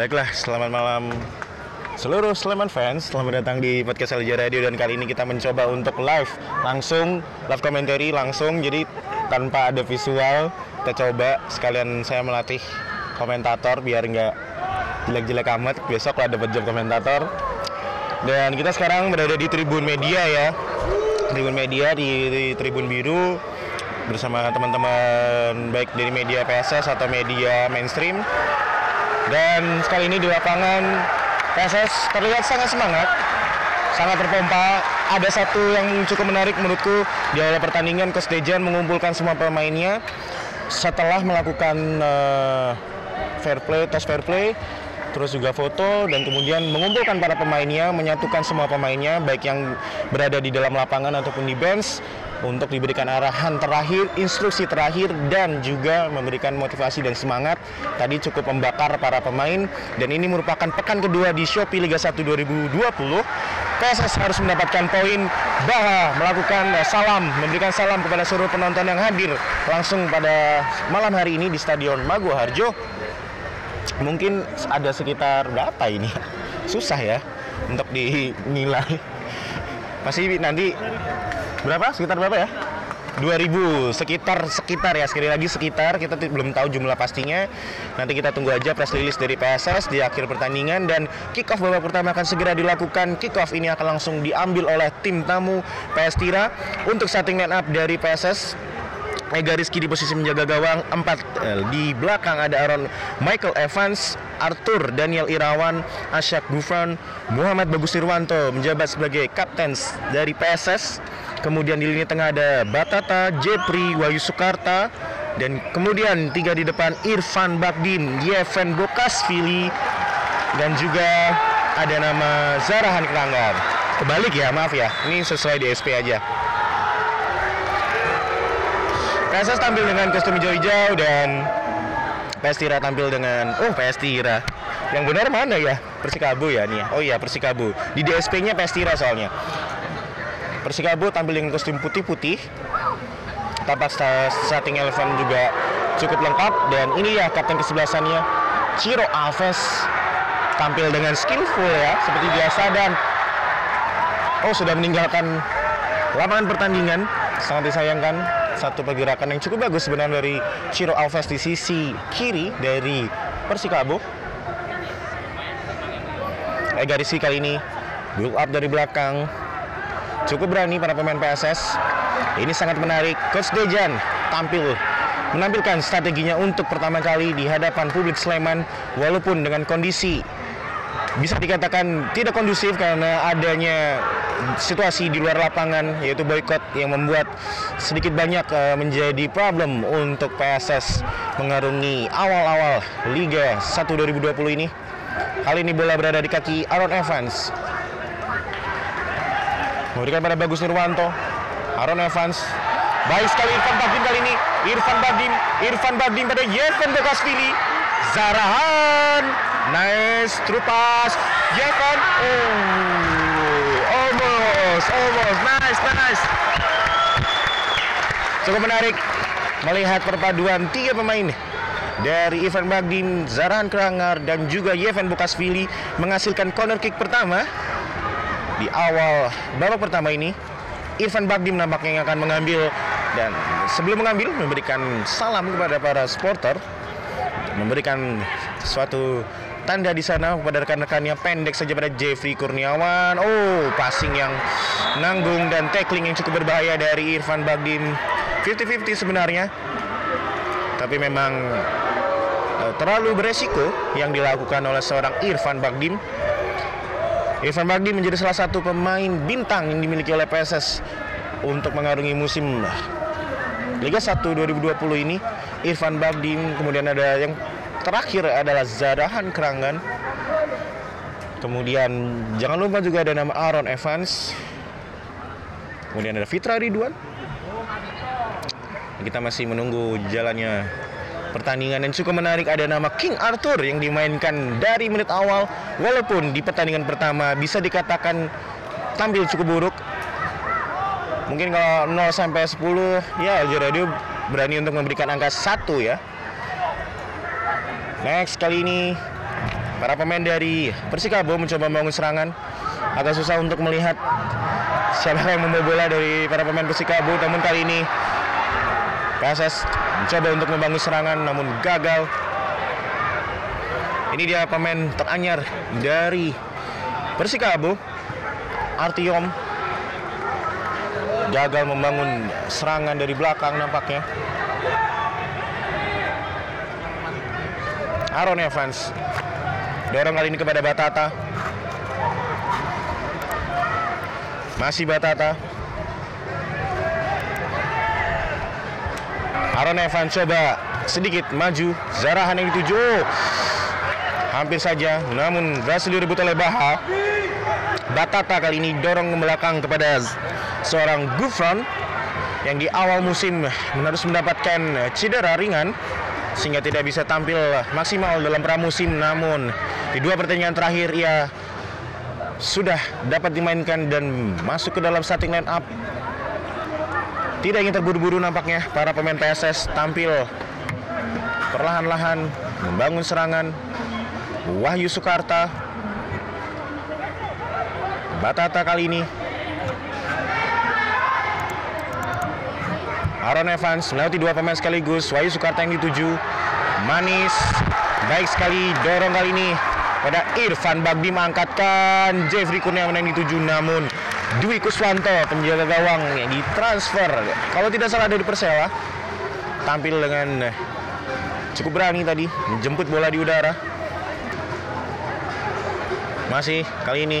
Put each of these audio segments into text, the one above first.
Baiklah, selamat malam seluruh Sleman fans. Selamat datang di podcast Elja Radio dan kali ini kita mencoba untuk live. Langsung live commentary langsung. Jadi tanpa ada visual kita coba. Sekalian saya melatih komentator biar nggak jelek-jelek amat. Besok lah dapat job komentator. Dan kita sekarang berada di Tribun Media ya. Tribun Media di, di Tribun Biru. Bersama teman-teman baik dari media PSS atau media mainstream dan sekali ini di lapangan PSS terlihat sangat semangat sangat terpompa. Ada satu yang cukup menarik menurutku di awal pertandingan Dejan mengumpulkan semua pemainnya. Setelah melakukan uh, fair play, tos fair play, terus juga foto dan kemudian mengumpulkan para pemainnya, menyatukan semua pemainnya baik yang berada di dalam lapangan ataupun di bench untuk diberikan arahan terakhir, instruksi terakhir dan juga memberikan motivasi dan semangat. Tadi cukup membakar para pemain dan ini merupakan pekan kedua di Shopee Liga 1 2020. PSS harus mendapatkan poin bahwa melakukan salam, memberikan salam kepada seluruh penonton yang hadir langsung pada malam hari ini di Stadion Mago Harjo. Mungkin ada sekitar berapa ini? Susah ya untuk dinilai. Pasti nanti berapa? Sekitar berapa ya? 2000 sekitar sekitar ya. Sekali lagi sekitar. Kita belum tahu jumlah pastinya. Nanti kita tunggu aja press release dari PSS di akhir pertandingan. Dan kick off babak pertama akan segera dilakukan. Kick off ini akan langsung diambil oleh tim tamu PS Tira. Untuk starting line up dari PSS Ega Rizky di posisi menjaga gawang 4 eh, di belakang ada Aaron Michael Evans Arthur Daniel Irawan Asyak Gufran Muhammad Bagus Nirwanto menjabat sebagai kapten dari PSS kemudian di lini tengah ada Batata Jepri Wahyu Sukarta dan kemudian tiga di depan Irfan Bagdin Yeven Bokasvili dan juga ada nama Zarahan Keranggar kebalik ya maaf ya ini sesuai di SP aja PSS tampil dengan kostum hijau-hijau dan PS Tira tampil dengan oh PS Tira. Yang benar mana ya? Persikabo ya nih. Ya? Oh iya Persikabo. Di DSP-nya PS Tira soalnya. Persikabo tampil dengan kostum putih-putih. Tampak starting eleven juga cukup lengkap dan ini ya kapten kesebelasannya Ciro Alves tampil dengan skillful ya seperti biasa dan oh sudah meninggalkan lapangan pertandingan sangat disayangkan satu pergerakan yang cukup bagus sebenarnya dari Ciro Alves di sisi kiri dari Persikabo. Ega Rizky kali ini build up dari belakang. Cukup berani para pemain PSS. Ini sangat menarik. Coach Dejan tampil menampilkan strateginya untuk pertama kali di hadapan publik Sleman walaupun dengan kondisi bisa dikatakan tidak kondusif karena adanya situasi di luar lapangan yaitu boykot yang membuat sedikit banyak uh, menjadi problem untuk PSS mengarungi awal-awal Liga 1 2020 ini. Kali ini bola berada di kaki Aaron Evans. Memberikan pada Bagus Nirwanto. Aaron Evans. Baik sekali Irfan Bagdim kali ini. Irfan Bagdim. Irfan Bagdim pada Yeven Bekasvili. Zarahan. Nice. Trupas. Yeven. Oh. Almost. Almost. Nice. Nice. Cukup menarik melihat perpaduan tiga pemain dari Ivan Bagdim, Zarahan Kerangar, dan juga Yeven Bukasvili menghasilkan corner kick pertama di awal babak pertama ini. Irfan Bagdim nampaknya yang akan mengambil dan sebelum mengambil memberikan salam kepada para supporter memberikan suatu tanda di sana kepada rekan-rekannya pendek saja pada Jeffrey Kurniawan. Oh, passing yang nanggung dan tackling yang cukup berbahaya dari Irfan Bagdim. 50-50 sebenarnya. Tapi memang uh, terlalu beresiko yang dilakukan oleh seorang Irfan Bagdim. Irfan Bagdim menjadi salah satu pemain bintang yang dimiliki oleh PSS untuk mengarungi musim Liga 1 2020 ini. Irfan Bagdim, kemudian ada yang terakhir adalah Zarahan Kerangan. Kemudian jangan lupa juga ada nama Aaron Evans. Kemudian ada Fitra Ridwan. Kita masih menunggu jalannya pertandingan yang cukup menarik ada nama King Arthur yang dimainkan dari menit awal walaupun di pertandingan pertama bisa dikatakan tampil cukup buruk mungkin kalau 0 sampai 10 ya Aljo Radio berani untuk memberikan angka satu ya. Next kali ini para pemain dari Persikabo mencoba membangun serangan. Agak susah untuk melihat siapa yang membawa bola dari para pemain Persikabo. Namun kali ini PSS mencoba untuk membangun serangan namun gagal. Ini dia pemain teranyar dari Persikabo, Artiom gagal membangun serangan dari belakang nampaknya. Aaron Evans dorong kali ini kepada Batata. Masih Batata. Aaron Evans coba sedikit maju. Zarahan yang dituju. Hampir saja, namun berhasil direbut oleh Baha. Batata kali ini dorong ke belakang kepada seorang Gufron yang di awal musim harus mendapatkan cedera ringan sehingga tidak bisa tampil maksimal dalam pramusim namun di dua pertandingan terakhir ia sudah dapat dimainkan dan masuk ke dalam starting line up tidak ingin terburu-buru nampaknya para pemain PSS tampil perlahan-lahan membangun serangan Wahyu Sukarta Batata kali ini Aaron Evans melewati dua pemain sekaligus. Wahyu Sukarta yang dituju. Manis. Baik sekali dorong kali ini pada Irfan Bagdi mengangkatkan Jeffrey Kurniawan yang dituju namun Dwi Kuswanto penjaga gawang yang ditransfer kalau tidak salah dari Persela tampil dengan cukup berani tadi menjemput bola di udara masih kali ini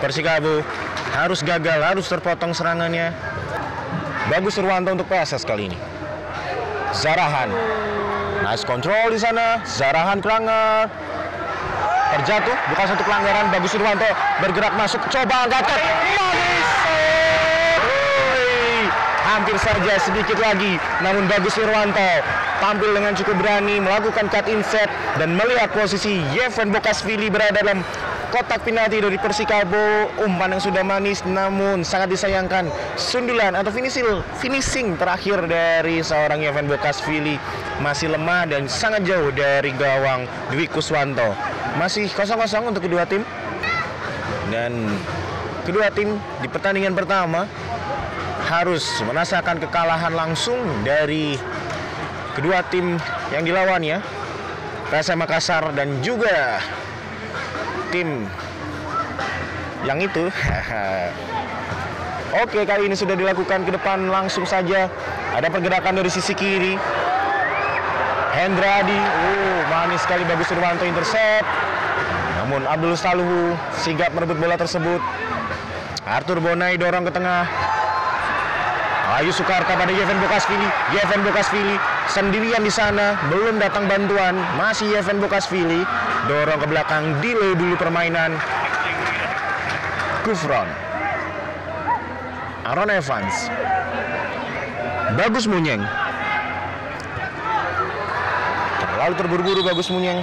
Persikabo harus gagal harus terpotong serangannya Bagus Irwanto untuk PSS kali ini. Zarahan. Nice control di sana. Zarahan pelanggar. Terjatuh, bukan satu pelanggaran. Bagus Irwanto bergerak masuk, coba. Manis. Hampir saja sedikit lagi, namun Bagus Irwanto tampil dengan cukup berani melakukan cut inset dan melihat posisi Yevan Bokasvili berada dalam kotak penalti dari Persikabo. Umpan yang sudah manis namun sangat disayangkan. Sundulan atau finishing finishing terakhir dari seorang Evan Bokasvili. Masih lemah dan sangat jauh dari gawang Dwi Kuswanto masih kosong-kosong untuk kedua tim dan kedua tim di pertandingan pertama harus merasakan kekalahan langsung dari kedua tim yang dilawannya PSM Makassar dan juga tim yang itu. Oke, kali ini sudah dilakukan ke depan langsung saja. Ada pergerakan dari sisi kiri. Hendradi, oh manis sekali bagus Irwanto intercept. Namun Abdul Saluhu sigap merebut bola tersebut. Arthur Bonai dorong ke tengah. Ayu Sukarta pada Yeven Bokasvili. Yeven Bokasvili sendirian di sana, belum datang bantuan. Masih Yeven Bokasvili dorong ke belakang, delay dulu permainan. Gufron. Aaron Evans. Bagus Munyeng. Terlalu terburu-buru Bagus Munyeng.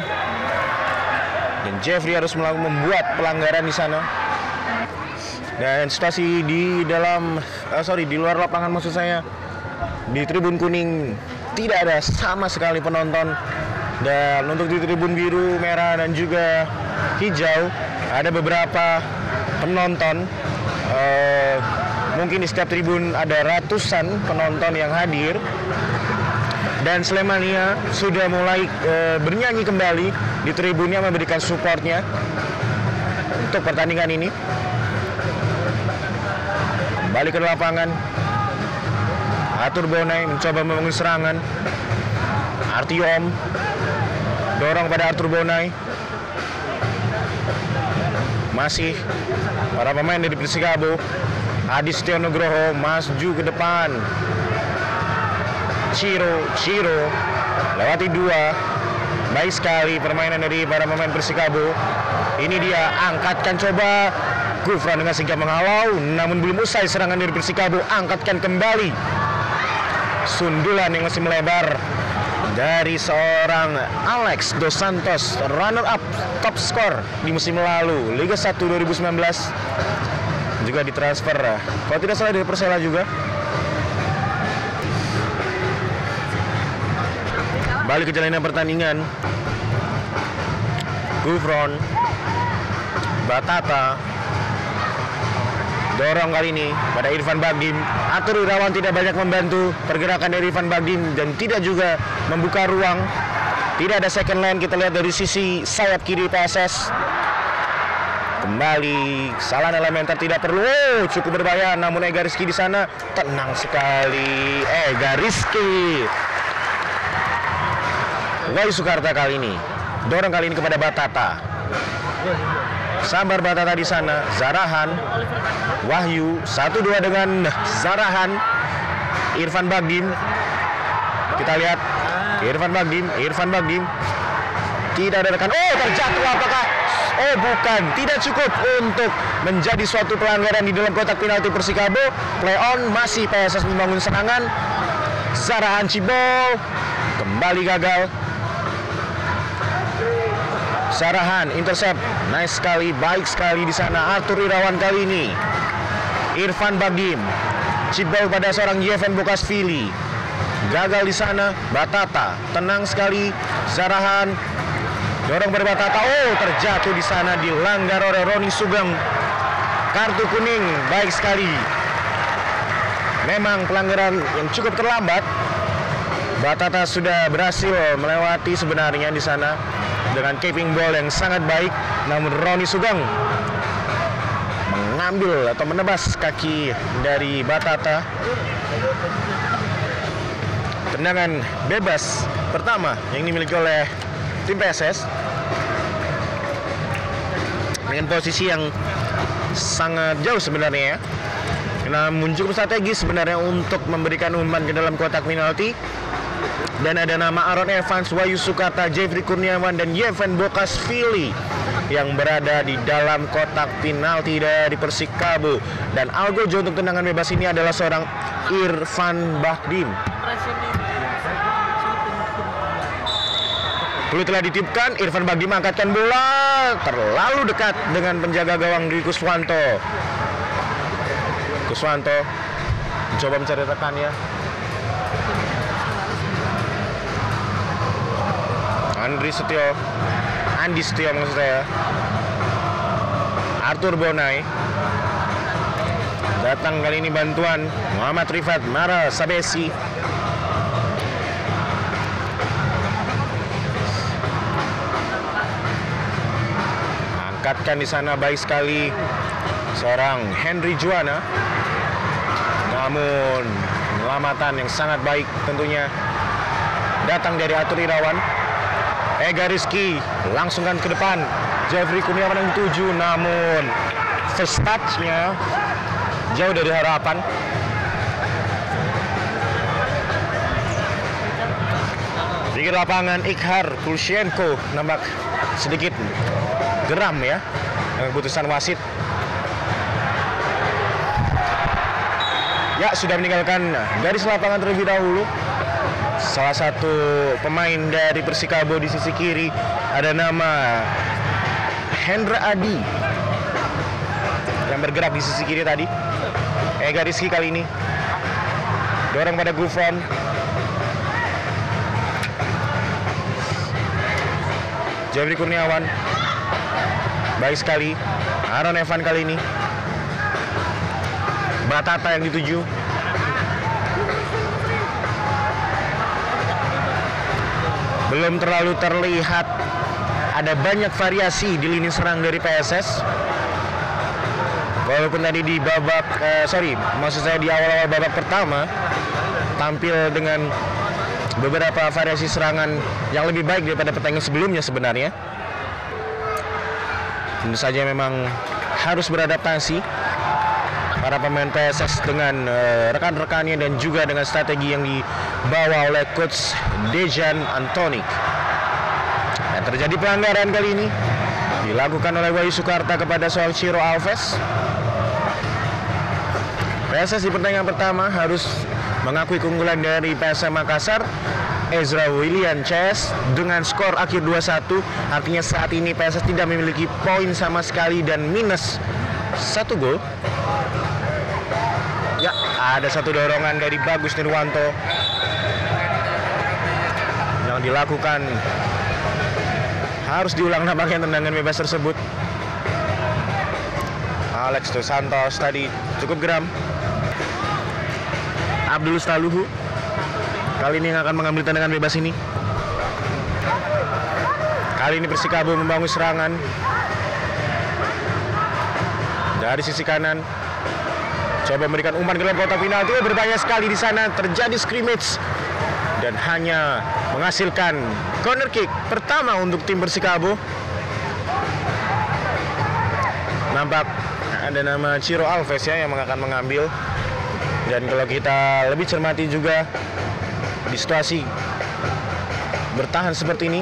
Dan Jeffrey harus membuat pelanggaran di sana. Dan situasi di dalam, uh, sorry di luar lapangan maksud saya di tribun kuning tidak ada sama sekali penonton dan untuk di tribun biru, merah dan juga hijau ada beberapa penonton. Uh, mungkin di setiap tribun ada ratusan penonton yang hadir dan Slemania sudah mulai uh, bernyanyi kembali di tribunnya memberikan supportnya untuk pertandingan ini. Balik ke lapangan. Atur Bonai mencoba membangun serangan. Artiom dorong pada Arthur Bonai. Masih para pemain dari Persikabo. Adi Setia Nugroho maju ke depan. Ciro, Ciro lewati dua. Baik sekali permainan dari para pemain Persikabo. Ini dia angkatkan coba Gufran dengan sigap menghalau, namun belum usai serangan dari Persikabo, angkatkan kembali. Sundulan yang masih melebar dari seorang Alex Dos Santos, runner up top skor di musim lalu Liga 1 2019 juga ditransfer kalau tidak salah dari Persela juga balik ke jalanan pertandingan. Gufron Batata. Dorong kali ini pada Irfan Bagdim Atur Irawan tidak banyak membantu. Pergerakan dari Irfan Bagdim dan tidak juga membuka ruang. Tidak ada second line. Kita lihat dari sisi sayap kiri PSS kembali salah elementer tidak perlu. Oh, cukup berbahaya. Namun Ega Rizky di sana tenang sekali. Ega Rizky Wahyu Sukarta kali ini. Dorong kali ini kepada Batata. Sambar Batata di sana. Zarahan. Wahyu satu dua dengan Zarahan. Irfan Bagdim. Kita lihat. Irfan Bagdim Irfan Bagdim. Tidak ada rekan. Oh terjatuh. Apakah? Oh bukan. Tidak cukup untuk menjadi suatu pelanggaran di dalam kotak penalti Persikabo. Play on masih PSS membangun serangan. Zarahan Cibol. Kembali gagal Sarahan intercept. Nice sekali baik sekali di sana. Arthur Irawan kali ini. Irfan Bagim. Cibol pada seorang Yeven Bokasvili gagal di sana Batata. Tenang sekali Sarahan. Dorong pada Batata. Oh terjatuh di sana dilanggar oleh Roni Sugeng. Kartu kuning baik sekali. Memang pelanggaran yang cukup terlambat. Batata sudah berhasil melewati sebenarnya di sana dengan keeping ball yang sangat baik. Namun Roni Sugeng mengambil atau menebas kaki dari Batata. Tendangan bebas pertama yang dimiliki oleh tim PSS dengan posisi yang sangat jauh sebenarnya ya. Namun cukup strategis sebenarnya untuk memberikan umpan ke dalam kotak penalti dan ada nama Aaron Evans, Wahyu Sukata, Jeffrey Kurniawan dan Yeven Bokasvili yang berada di dalam kotak penalti dari Persikabo dan Algojo untuk tendangan bebas ini adalah seorang Irfan Bahdim. Peluit telah ditipkan, Irfan Bahdim angkatkan bola terlalu dekat dengan penjaga gawang di Kuswanto. Kuswanto mencoba mencari rekannya, Andri Setio Andi Setio maksud saya. Arthur Bonai. Datang kali ini bantuan Muhammad Rifat Mara Sabesi. Angkatkan di sana baik sekali seorang Henry Juana. Namun penyelamatan yang sangat baik tentunya datang dari Atur Irawan Ega Rizky langsungkan ke depan. Jeffrey Kurniawan yang tujuh namun first touch-nya jauh dari harapan. Di lapangan Ikhar Kulshenko nampak sedikit geram ya dengan putusan wasit. Ya sudah meninggalkan garis lapangan terlebih dahulu salah satu pemain dari Persikabo di sisi kiri. Ada nama Hendra Adi yang bergerak di sisi kiri tadi. Ega Rizky kali ini. Dorong pada Gufron. Jeffrey Kurniawan. Baik sekali. Aaron Evan kali ini. Batata yang dituju belum terlalu terlihat. Ada banyak variasi di lini serang dari PSS walaupun tadi di babak eh, sorry maksud saya di awal-awal babak pertama tampil dengan beberapa variasi serangan yang lebih baik daripada pertandingan sebelumnya sebenarnya. Tentu saja memang harus beradaptasi para pemain PSS dengan uh, rekan-rekannya dan juga dengan strategi yang dibawa oleh coach Dejan Antonik. Dan terjadi pelanggaran kali ini dilakukan oleh Wahyu Sukarta kepada soal Ciro Alves. PSS di pertandingan pertama harus mengakui keunggulan dari PSM Makassar Ezra William CS dengan skor akhir 2-1 artinya saat ini PSS tidak memiliki poin sama sekali dan minus satu gol ada satu dorongan dari Bagus Nirwanto yang dilakukan. Harus diulang nampaknya tendangan bebas tersebut. Alex Dos Santos tadi cukup geram. Abdul Staluhu kali ini yang akan mengambil tendangan bebas ini. Kali ini Persikabo membangun serangan. Dari sisi kanan coba memberikan umpan ke dalam kotak penalti berbahaya sekali di sana. Terjadi scrimmage. Dan hanya menghasilkan corner kick pertama untuk tim Persikabo nampak ada nama Ciro Alves ya yang akan mengambil dan kalau kita lebih cermati juga di situasi bertahan seperti ini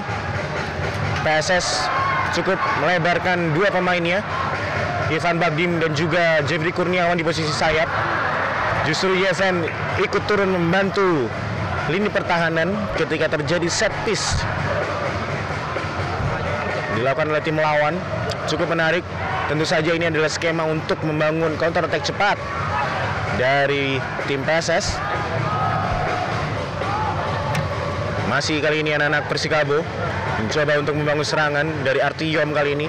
PSS cukup melebarkan dua pemainnya Ivan Bagdim dan juga Jeffrey Kurniawan di posisi sayap. Justru Yesen ikut turun membantu lini pertahanan ketika terjadi set piece. Dilakukan oleh tim lawan. Cukup menarik. Tentu saja ini adalah skema untuk membangun counter attack cepat dari tim PSS masih kali ini anak-anak Persikabo mencoba untuk membangun serangan dari Artiom kali ini.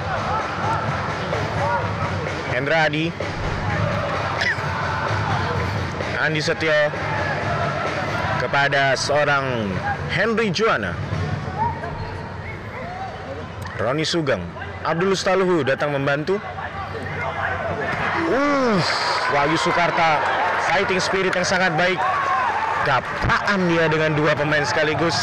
Hendra Adi. Andi Setio kepada seorang Henry Juana. Roni Sugeng Abdul Staluhu datang membantu. Uh, Wahyu Sukarta fighting spirit yang sangat baik. Dapaan dia dengan dua pemain sekaligus.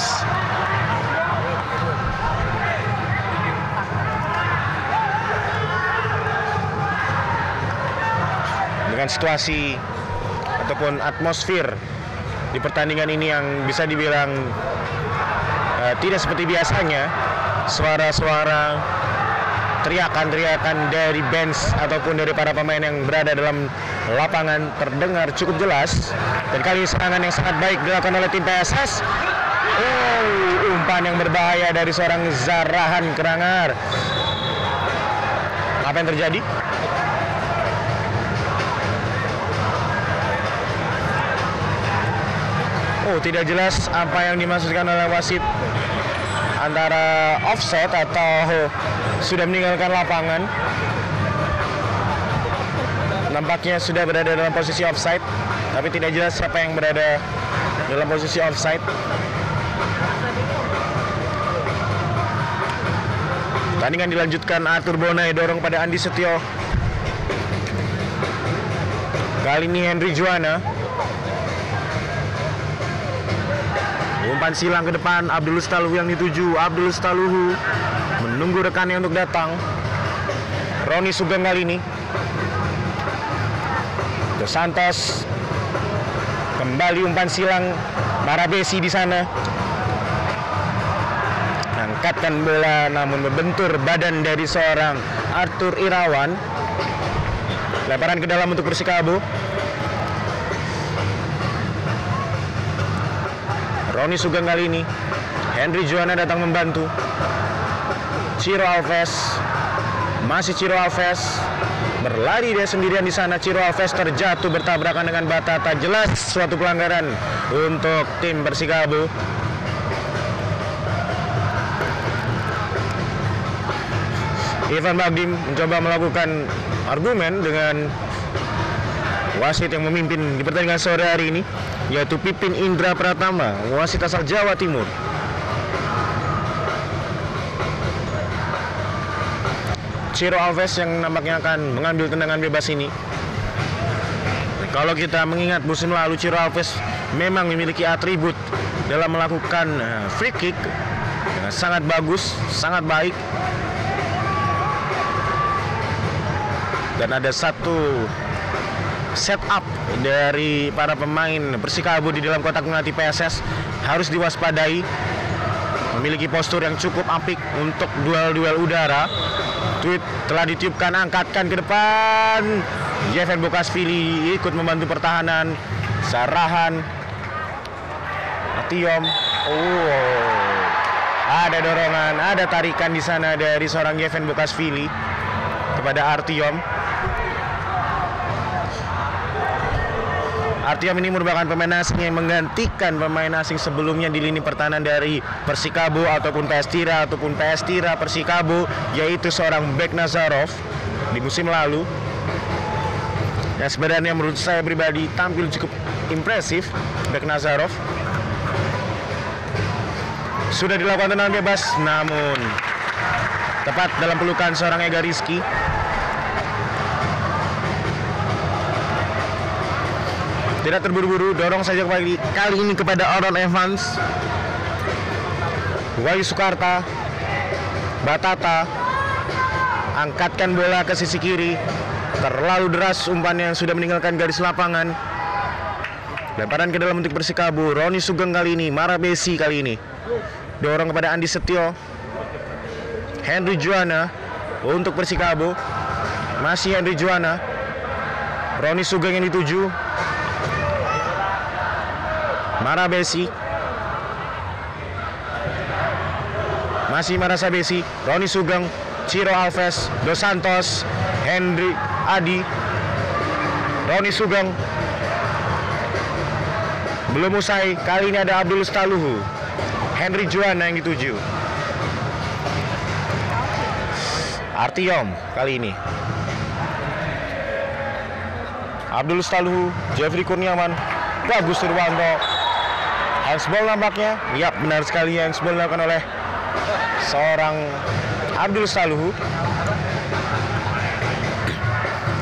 Dengan situasi ataupun atmosfer di pertandingan ini yang bisa dibilang uh, tidak seperti biasanya suara-suara teriakan-teriakan dari bench ataupun dari para pemain yang berada dalam lapangan terdengar cukup jelas. Dan kali ini serangan yang sangat baik dilakukan oleh tim PSS oh umpan yang berbahaya dari seorang Zarahan Kerangar. Apa yang terjadi Oh, tidak jelas apa yang dimaksudkan oleh wasit antara offset atau sudah meninggalkan lapangan. Nampaknya sudah berada dalam posisi offside, tapi tidak jelas siapa yang berada dalam posisi offside. Tandingan dilanjutkan Arthur Bonai dorong pada Andi Setio. Kali ini Henry Juana Umpan silang ke depan Abdul Staluhu yang dituju Abdul Staluhu menunggu rekannya untuk datang. Roni Sugeng kali ini. Dos Santos kembali umpan silang Marabesi di sana. Angkatkan bola namun membentur badan dari seorang Arthur Irawan. Lemparan ke dalam untuk Persikabo Roni Sugeng kali ini Henry Juana datang membantu Ciro Alves masih Ciro Alves berlari dia sendirian di sana. Ciro Alves terjatuh bertabrakan dengan Batata. Jelas suatu pelanggaran untuk tim Persikabo. Ivan Bagdim mencoba melakukan argumen dengan wasit yang memimpin di pertandingan sore hari ini yaitu Pipin Indra Pratama, wasit asal Jawa Timur. Ciro Alves yang nampaknya akan mengambil tendangan bebas ini. Kalau kita mengingat musim lalu Ciro Alves memang memiliki atribut dalam melakukan eh, free kick dengan sangat bagus, sangat baik. Dan ada satu setup dari para pemain Persikabo di dalam kotak penalti PSS harus diwaspadai memiliki postur yang cukup apik untuk duel-duel udara. Tweet telah ditiupkan angkatkan ke depan. Jeven Bokasvili ikut membantu pertahanan. Sarahan. Atiom oh. Ada dorongan ada tarikan di sana dari seorang Jeven Bokasvili kepada Artiom Artiam ini merupakan pemain asing yang menggantikan pemain asing sebelumnya di lini pertahanan dari Persikabo ataupun PS Tira ataupun PS Tira Persikabo yaitu seorang Bek Nazarov di musim lalu. yang sebenarnya menurut saya pribadi tampil cukup impresif Bek Nazarov. Sudah dilakukan tendangan bebas namun tepat dalam pelukan seorang Ega Rizky. Tidak terburu-buru, dorong saja kali, kali ini kepada Aaron Evans. Wahyu Sukarta. Batata. Angkatkan bola ke sisi kiri. Terlalu deras umpan yang sudah meninggalkan garis lapangan. Lemparan ke dalam untuk Persikabo. Roni Sugeng kali ini, Mara Besi kali ini. Dorong kepada Andi Setio. Henry Juana untuk Persikabo. Masih Henry Juana. Roni Sugeng yang dituju. Mara Besi. Masih Marasa Besi. Roni Sugeng. Ciro Alves. Dos Santos. Henry Adi. Roni Sugeng. Belum usai. Kali ini ada Abdul Staluhu. Henry Juana yang dituju. Artiom kali ini. Abdul Staluhu, Jeffrey Kurniawan, Bagus Turwanto. Handsball nampaknya. Ya, benar sekali handsball dilakukan oleh seorang Abdul Staluhu.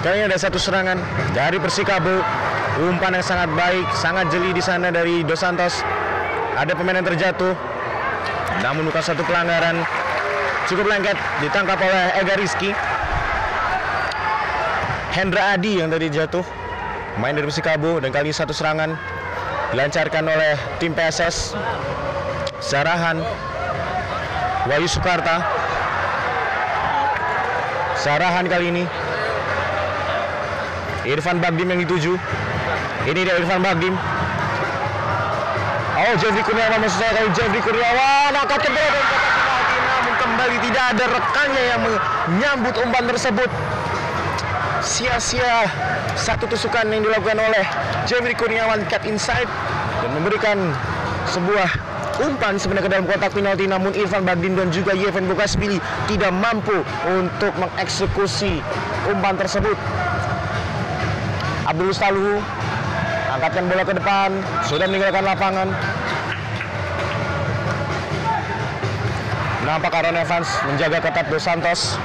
Kayaknya ada satu serangan dari Persikabo. Umpan yang sangat baik, sangat jeli di sana dari Dos Santos. Ada pemain yang terjatuh. Namun bukan satu pelanggaran. Cukup lengket ditangkap oleh Ega Rizky. Hendra Adi yang tadi jatuh. Main dari Persikabo dan kali satu serangan dilancarkan oleh tim PSS. Sarahan Wahyu Sukarta. Sarahan kali ini Irfan Bagdim yang dituju. Ini dia Irfan Bagdim. Oh, Jeffrey Kurniawan maksud saya kalau Jeffrey Kurniawan angkat ke bola dan kotak penalti namun kembali tidak ada rekannya yang menyambut umpan tersebut. Sia-sia satu tusukan yang dilakukan oleh Jeffrey Kurniawan cut inside dan memberikan sebuah umpan sebenarnya ke dalam kotak penalti namun Irfan Bagdim dan juga Yeven Bukasvili tidak mampu untuk mengeksekusi umpan tersebut. Abdul Staluhu angkatkan bola ke depan, sudah meninggalkan lapangan. Nampak Aaron Evans menjaga ketat Dos Santos.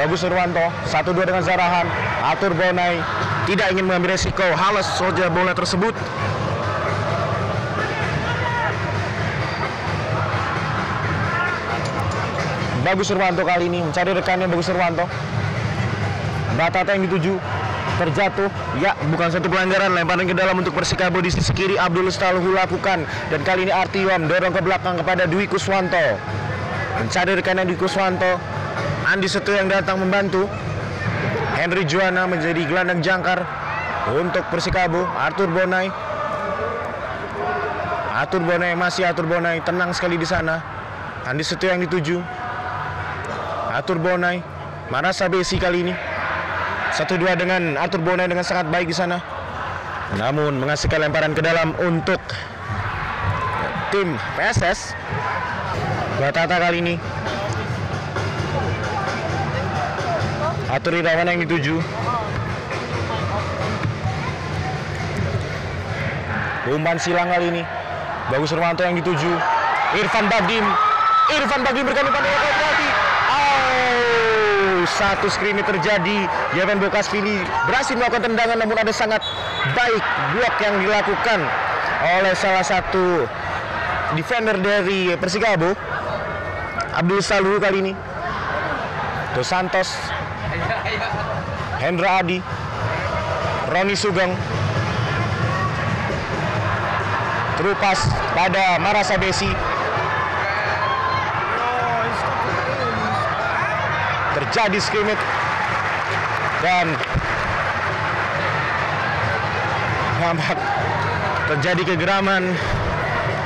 Bagus Nurwanto, satu dua dengan Zarahan. Atur Bonai tidak ingin mengambil resiko, halas saja bola tersebut. Bagus Nurwanto kali ini mencari rekannya Bagus Nurwanto. Batata yang dituju terjatuh ya bukan satu pelanggaran lemparan ke dalam untuk Persikabo di sisi kiri Abdul Staluhu lakukan dan kali ini Artiom dorong ke belakang kepada Dwi Kuswanto mencari rekannya Dwi Kuswanto Andi Setu yang datang membantu Henry Juana menjadi gelandang jangkar untuk Persikabo Arthur Bonai Arthur Bonai masih Arthur Bonai tenang sekali di sana Andi Setu yang dituju Arthur Bonai Marasa Besi kali ini satu dua dengan Arthur Bonai dengan sangat baik di sana. Namun menghasilkan lemparan ke dalam untuk tim PSS. Batata kali ini. Arthur Irawan yang dituju. Umpan silang kali ini. Bagus Nurwanto yang dituju. Irfan Bagdim. Irfan Bagdim berkali pada penalti. Oh, satu screen terjadi. Yeven Bokasvili berhasil melakukan tendangan namun ada sangat baik blok yang dilakukan oleh salah satu defender dari Persikabo. Abdul Salu kali ini. Dos Santos. Hendra Adi. Roni Sugeng. Terupas pada Marasa Besi. terjadi scrimmage dan nampak terjadi kegeraman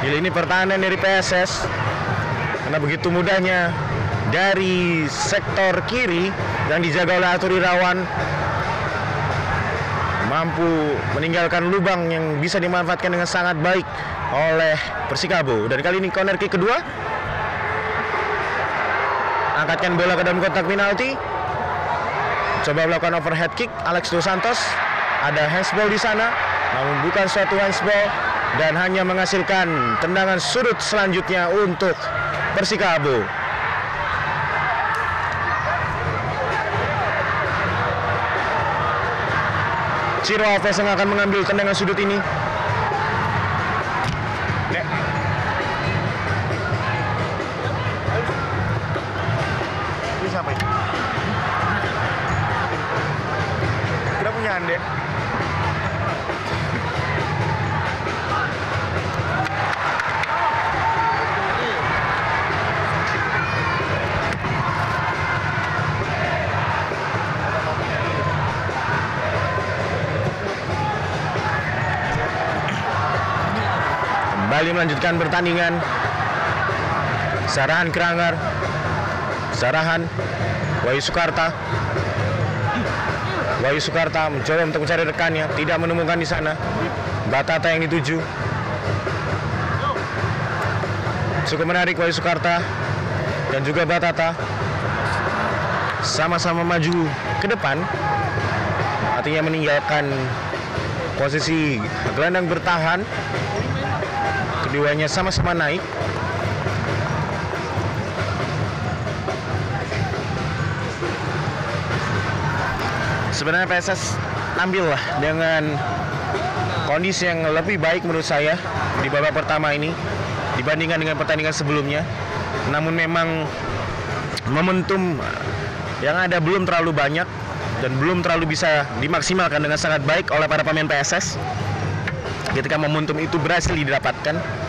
di lini pertahanan dari PSS karena begitu mudahnya dari sektor kiri yang dijaga oleh Atur Irawan mampu meninggalkan lubang yang bisa dimanfaatkan dengan sangat baik oleh Persikabo. Dan kali ini corner kick kedua. Angkatkan bola ke dalam kotak penalti. Coba melakukan overhead kick Alex Dos Santos. Ada handsball di sana, namun bukan suatu handsball dan hanya menghasilkan tendangan sudut selanjutnya untuk Persikabo. Ciro Alves yang akan mengambil tendangan sudut ini. Melanjutkan pertandingan. Sarahan Kerangar. Sarahan Wahyu Sukarta. Wahyu Sukarta mencoba untuk mencari rekannya, tidak menemukan di sana. Batata yang dituju. Cukup menarik Wahyu Sukarta dan juga Batata sama-sama maju ke depan artinya meninggalkan posisi gelandang bertahan keduanya sama-sama naik. Sebenarnya PSS tampil lah dengan kondisi yang lebih baik menurut saya di babak pertama ini dibandingkan dengan pertandingan sebelumnya. Namun memang momentum yang ada belum terlalu banyak dan belum terlalu bisa dimaksimalkan dengan sangat baik oleh para pemain PSS ketika momentum itu berhasil didapatkan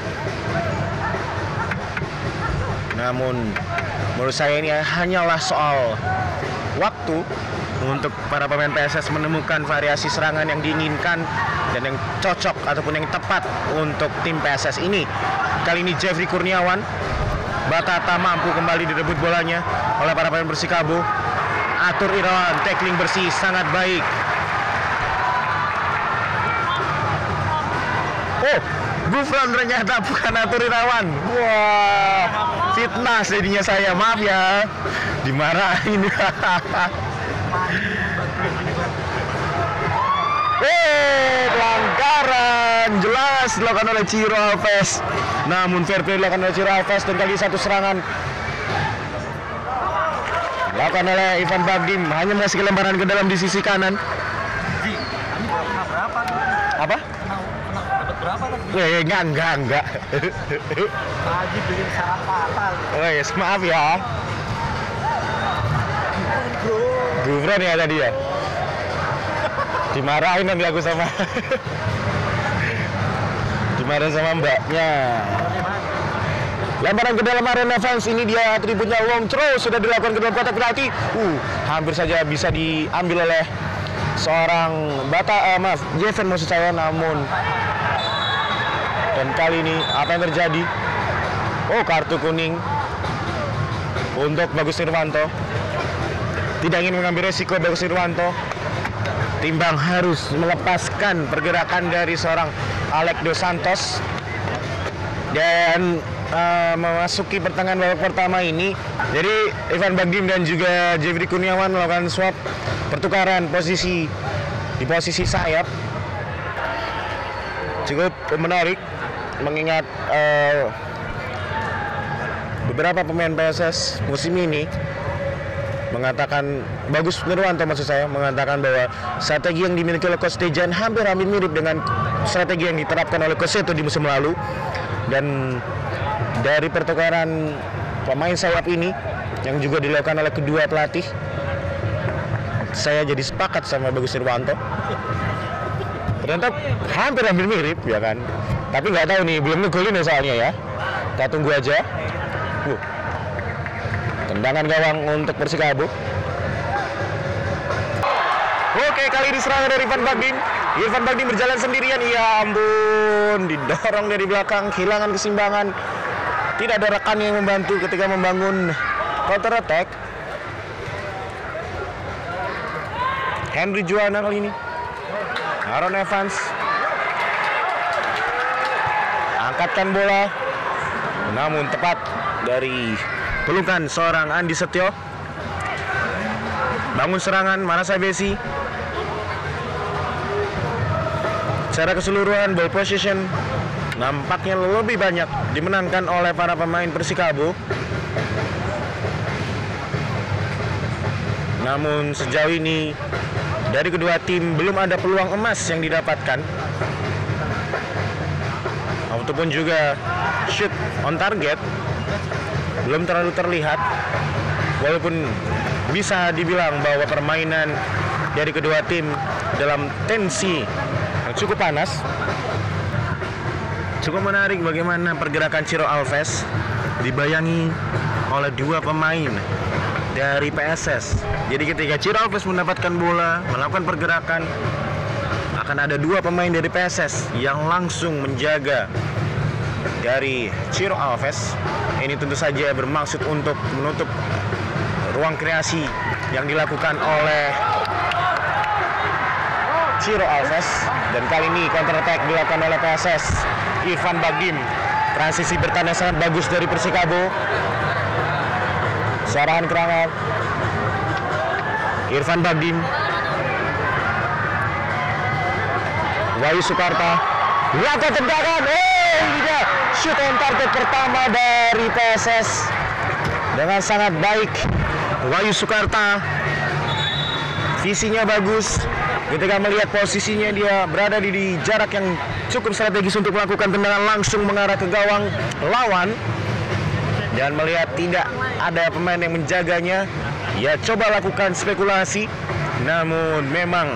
namun menurut saya ini hanyalah soal waktu untuk para pemain PSS menemukan variasi serangan yang diinginkan dan yang cocok ataupun yang tepat untuk tim PSS ini. Kali ini Jeffrey Kurniawan Batata mampu kembali direbut bolanya oleh para pemain Persikabo. Atur Irawan tackling bersih sangat baik. Oh, Gufran ternyata bukan Atur Irawan. Wah, fitnah jadinya saya. Maaf ya. Dimarahin. Eh, pelanggaran jelas dilakukan oleh Ciro Alves. Namun fair play dilakukan oleh Ciro Alves dan kali satu serangan dilakukan oleh Ivan Bagdim hanya mengasih lemparan ke dalam di sisi kanan. berapa tuh? Apa? Kena, kena dapat berapa tadi? Eh, enggak, enggak, enggak. Haji bikin syarat fatal. Oh yes, maaf ya. Gufran ya tadi ya. Dimarahin nanti aku sama. Dimarahin sama mbaknya. Lemparan ke dalam arena fans ini dia atributnya long throw sudah dilakukan ke dalam kotak penalti. Uh, hampir saja bisa diambil oleh seorang Bata, eh, maaf, Jeven maksud saya namun dan kali ini apa yang terjadi? Oh, kartu kuning untuk Bagus Nirwanto. Tidak ingin mengambil resiko Bagus Nirwanto. Timbang harus melepaskan pergerakan dari seorang Alex Dos Santos dan uh, memasuki pertengahan babak pertama ini. Jadi Ivan Bagdim dan juga Jeffrey Kurniawan melakukan swap pertukaran posisi di posisi sayap. Cukup menarik mengingat uh, beberapa pemain PSS musim ini mengatakan bagus Nirwanto maksud saya mengatakan bahwa strategi yang dimiliki oleh Coach hampir-hampir mirip dengan strategi yang diterapkan oleh Coach Seto di musim lalu. Dan dari pertukaran pemain sayap ini yang juga dilakukan oleh kedua pelatih saya jadi sepakat sama Bagus Nirwanto ternyata hampir-hampir mirip ya kan tapi nggak tahu nih belum ngegolin ya soalnya ya kita tunggu aja uh. tendangan gawang untuk Persikabo Oke, kali ini serangan dari Irfan Bagdim. Irfan Bagdim berjalan sendirian. Ya ampun, didorong dari belakang, kehilangan keseimbangan. Tidak ada rekan yang membantu ketika membangun counter attack. Henry Juana kali ini. Aaron Evans angkatkan bola. Namun tepat dari pelukan seorang Andi Setio. Bangun serangan Marasa Besi secara keseluruhan ball position nampaknya lebih banyak dimenangkan oleh para pemain Persikabo. Namun sejauh ini dari kedua tim belum ada peluang emas yang didapatkan ataupun juga shoot on target belum terlalu terlihat walaupun bisa dibilang bahwa permainan dari kedua tim dalam tensi yang cukup panas cukup menarik bagaimana pergerakan Ciro Alves dibayangi oleh dua pemain dari PSS. Jadi ketika Ciro Alves mendapatkan bola, melakukan pergerakan, akan ada dua pemain dari PSS yang langsung menjaga dari Ciro Alves. Ini tentu saja bermaksud untuk menutup ruang kreasi yang dilakukan oleh Ciro Alves. Dan kali ini counter attack dilakukan oleh PSS Irfan Bagim transisi bertanda sangat bagus dari Persikabo. Serangan kerangan Irfan Bagim Wahyu Sukarta lakukan tendangan ini dia. Shoot on target pertama dari PSS dengan sangat baik. Wahyu Sukarta visinya bagus. Ketika melihat posisinya dia berada di, di jarak yang cukup strategis untuk melakukan tendangan langsung mengarah ke gawang lawan. Dan melihat tidak ada pemain yang menjaganya ya coba lakukan spekulasi. Namun memang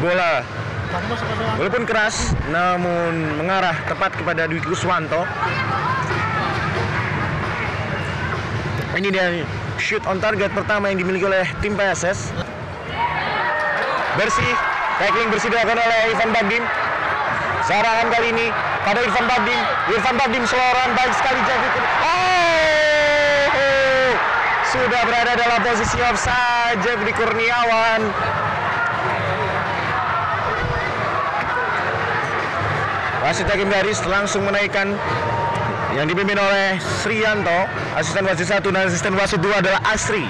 bola walaupun keras namun mengarah tepat kepada Dwi Kuswanto. Ini dia shoot on target pertama yang dimiliki oleh tim PSS bersih tackling bersih dilakukan oleh Ivan Bagdim. Serangan kali ini pada Irfan Bagdim. Irfan Bagdim seloran baik sekali jadi oh, sudah berada dalam posisi offside Jeffrey Kurniawan wasit hakim garis langsung menaikkan yang dipimpin oleh Srianto asisten wasit satu dan asisten wasit dua adalah Asri.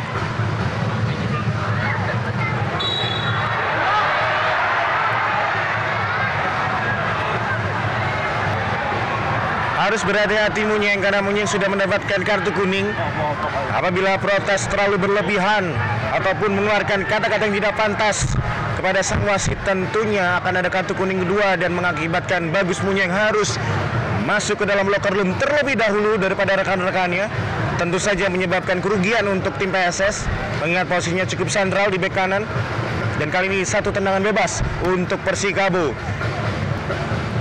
Harus berhati-hati Munyeng karena Munyeng sudah mendapatkan kartu kuning. Apabila protes terlalu berlebihan ataupun mengeluarkan kata-kata yang tidak pantas kepada sang wasit tentunya akan ada kartu kuning kedua dan mengakibatkan Bagus Munyeng harus masuk ke dalam locker room terlebih dahulu daripada rekan-rekannya. Tentu saja menyebabkan kerugian untuk tim PSS mengingat posisinya cukup sentral di bek kanan. Dan kali ini satu tendangan bebas untuk Persikabo.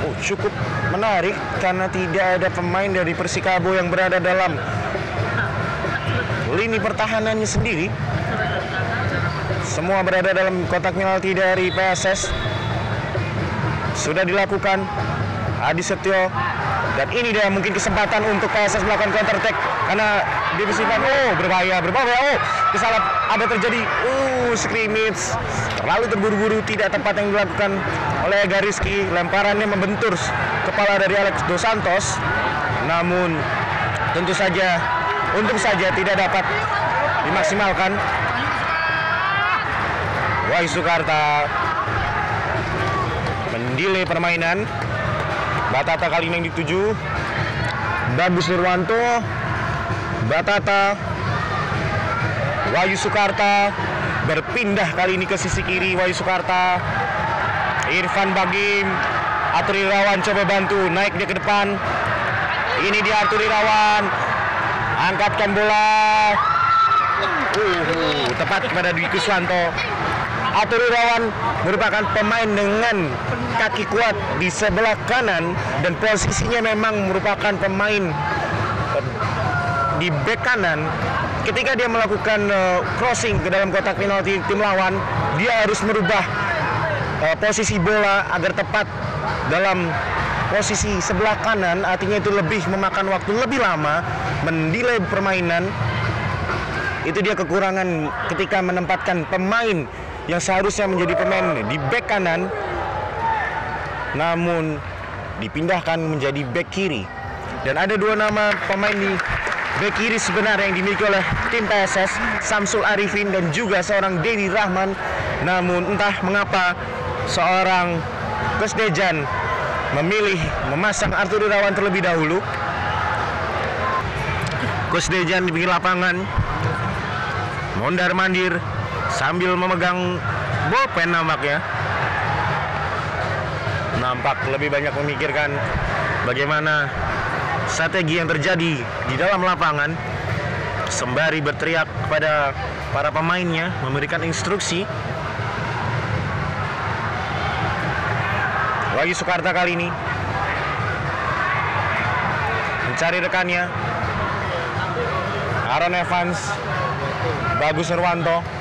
Oh, cukup menarik karena tidak ada pemain dari Persikabo yang berada dalam lini pertahanannya sendiri semua berada dalam kotak penalti dari PSS sudah dilakukan Adi Setio. Dan ini dia mungkin kesempatan untuk PSS melakukan counter attack karena divisi oh berbahaya berbahaya. Oh kesalahan ada terjadi? Uh scrimmage. Terlalu terburu-buru tidak tepat yang dilakukan oleh Gariski. Lemparannya membentur kepala dari Alex Dos Santos. Namun tentu saja untung saja tidak dapat dimaksimalkan Wahyu Sukarta. Mendelay permainan. Batata kali ini dituju Bagus Nurwanto. Batata. Wahyu Sukarta. Berpindah kali ini ke sisi kiri Wahyu Sukarta. Irfan Bagim. Atur Irawan coba bantu naik dia ke depan. Ini dia Artur Irawan. Angkatkan bola. Uh, tepat kepada Dwi Kuswanto Atur Irawan merupakan pemain dengan kaki kuat di sebelah kanan dan posisinya memang merupakan pemain eh, di bek kanan. Ketika dia melakukan uh, crossing ke dalam kotak penalti tim lawan dia harus merubah uh, posisi bola agar tepat dalam posisi sebelah kanan. Artinya itu lebih memakan waktu lebih lama mendelay permainan. Itu dia kekurangan ketika menempatkan pemain yang seharusnya menjadi pemain di bek kanan namun dipindahkan menjadi back kiri. Dan ada dua nama pemain di back kiri sebenarnya yang dimiliki oleh tim PSS, Samsul Arifin dan juga seorang Dedi Rahman. Namun entah mengapa seorang Coach Dejan memilih memasang Arthur Irawan terlebih dahulu. Coach Dejan di pinggir lapangan mondar mandir sambil memegang bolpen nampaknya. Nampak lebih banyak memikirkan bagaimana strategi yang terjadi di dalam lapangan. Sembari berteriak kepada para pemainnya memberikan instruksi. Wahyu Soekarta kali ini mencari rekannya. Aaron Evans Bagus Nurwanto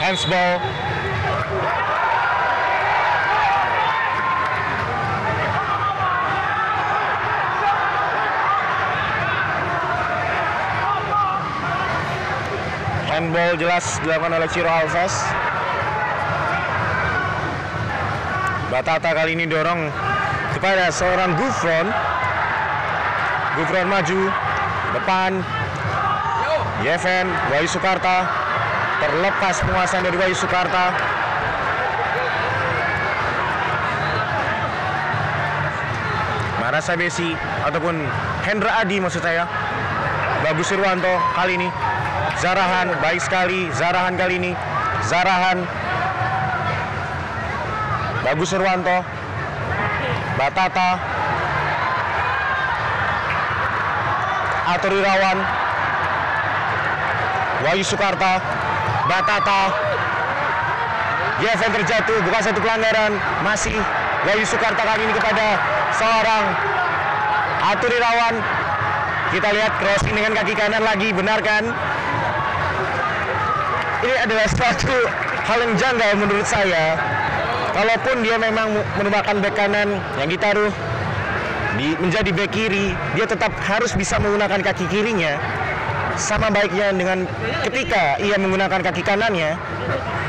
handsball. Handball jelas dilakukan oleh Ciro Alves. Batata kali ini dorong kepada seorang Gufron. Gufron maju depan. Yeven Wahyu Soekarta terlepas penguasaan dari Wahyu Soekarta Marasa Besi ataupun Hendra Adi maksud saya. Bagus Irwanto kali ini. Zarahan baik sekali Zarahan kali ini. Zarahan. Bagus Irwanto Batata. Atur Irawan. Wahyu Soekarta Batata. Yeven terjatuh. Bukan satu pelanggaran. Masih Wahyu Soekarta kali ini kepada seorang Atur Irawan kita lihat crossing dengan kaki kanan lagi. Benar kan? Ini adalah suatu hal yang janggal menurut saya. Kalaupun dia memang merupakan bek kanan yang ditaruh di, menjadi bek kiri dia tetap harus bisa menggunakan kaki kirinya sama baiknya dengan ketika ia menggunakan kaki kanannya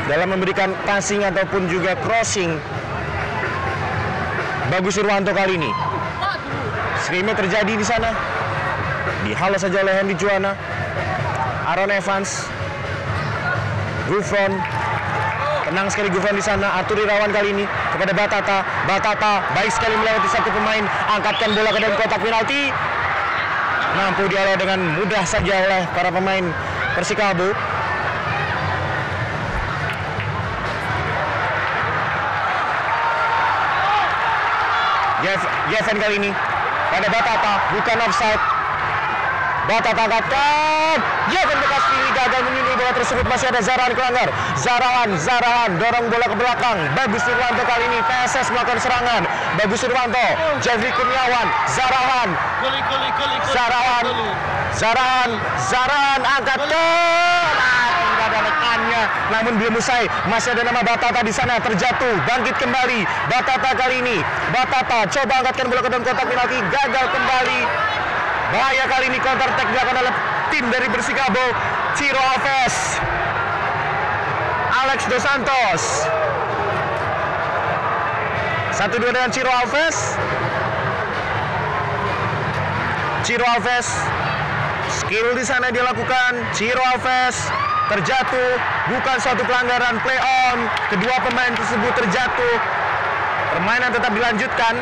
dalam memberikan passing ataupun juga crossing. Bagus Irwanto kali ini. Screamnya terjadi di sana. Dihalau saja oleh Hendy Juana. Aaron Evans. Gufron. Tenang sekali Gufron di sana. Arthur Irawan kali ini kepada Batata. Batata baik sekali melewati satu pemain. Angkatkan bola ke dalam kotak penalti mampu dihalau dengan mudah saja oleh para pemain Persikabo. Jeff- Jeffen kali ini pada Batata bukan offside Batata angkatkan Jeffen bekas kiri gagal menyundul bola tersebut masih ada Zarahan kelanggar. Zarahan Zarahan dorong bola ke belakang. Bagus Irwanto kali ini PSS melakukan serangan. Bagus Irwanto Jeffrey Kurniawan Zarahan. Zarahan. Zarahan Zarahan angkatkan Ah, tidak ada rekannya namun belum usai. Masih ada nama Batata di sana terjatuh bangkit kembali. Batata kali ini Batata coba angkatkan bola ke dalam kotak penalti gagal kembali bahaya kali ini counter attack dilakukan oleh tim dari Persikabo Ciro Alves. Alex Dos Santos. Satu dua dengan Ciro Alves. Ciro Alves skill di sana dia lakukan. Ciro Alves terjatuh bukan suatu pelanggaran play on. Kedua pemain tersebut terjatuh. Permainan tetap dilanjutkan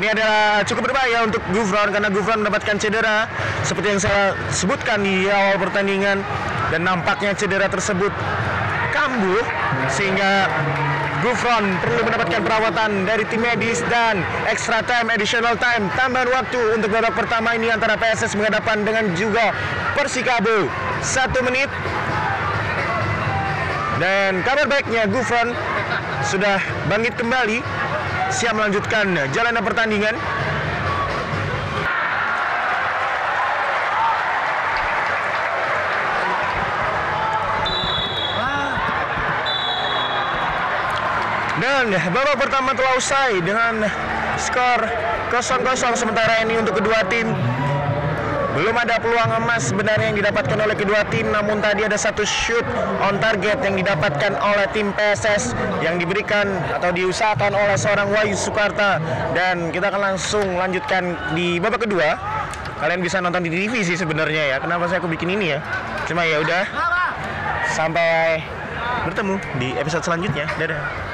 ini adalah cukup berbahaya untuk Gufron karena Gufron mendapatkan cedera seperti yang saya sebutkan di awal pertandingan dan nampaknya cedera tersebut kambuh sehingga Gufron perlu mendapatkan perawatan dari tim medis dan extra time, additional time, tambahan waktu untuk babak pertama ini antara PSS menghadapan dengan juga Persikabo. Satu menit. Dan kabar baiknya Gufron sudah bangkit kembali, siap melanjutkan jalannya pertandingan. Dan babak pertama telah usai dengan skor 0-0 sementara ini untuk kedua tim Belum ada peluang emas sebenarnya yang didapatkan oleh kedua tim, namun tadi ada satu shoot on target yang didapatkan oleh tim PSS yang diberikan atau diusahakan oleh seorang Wahyu Sukarta dan kita akan langsung lanjutkan di babak kedua. Kalian bisa nonton di TV sih sebenarnya ya. Kenapa saya aku bikin ini ya? Cuma ya udah. Sampai bertemu di episode selanjutnya. Dadah.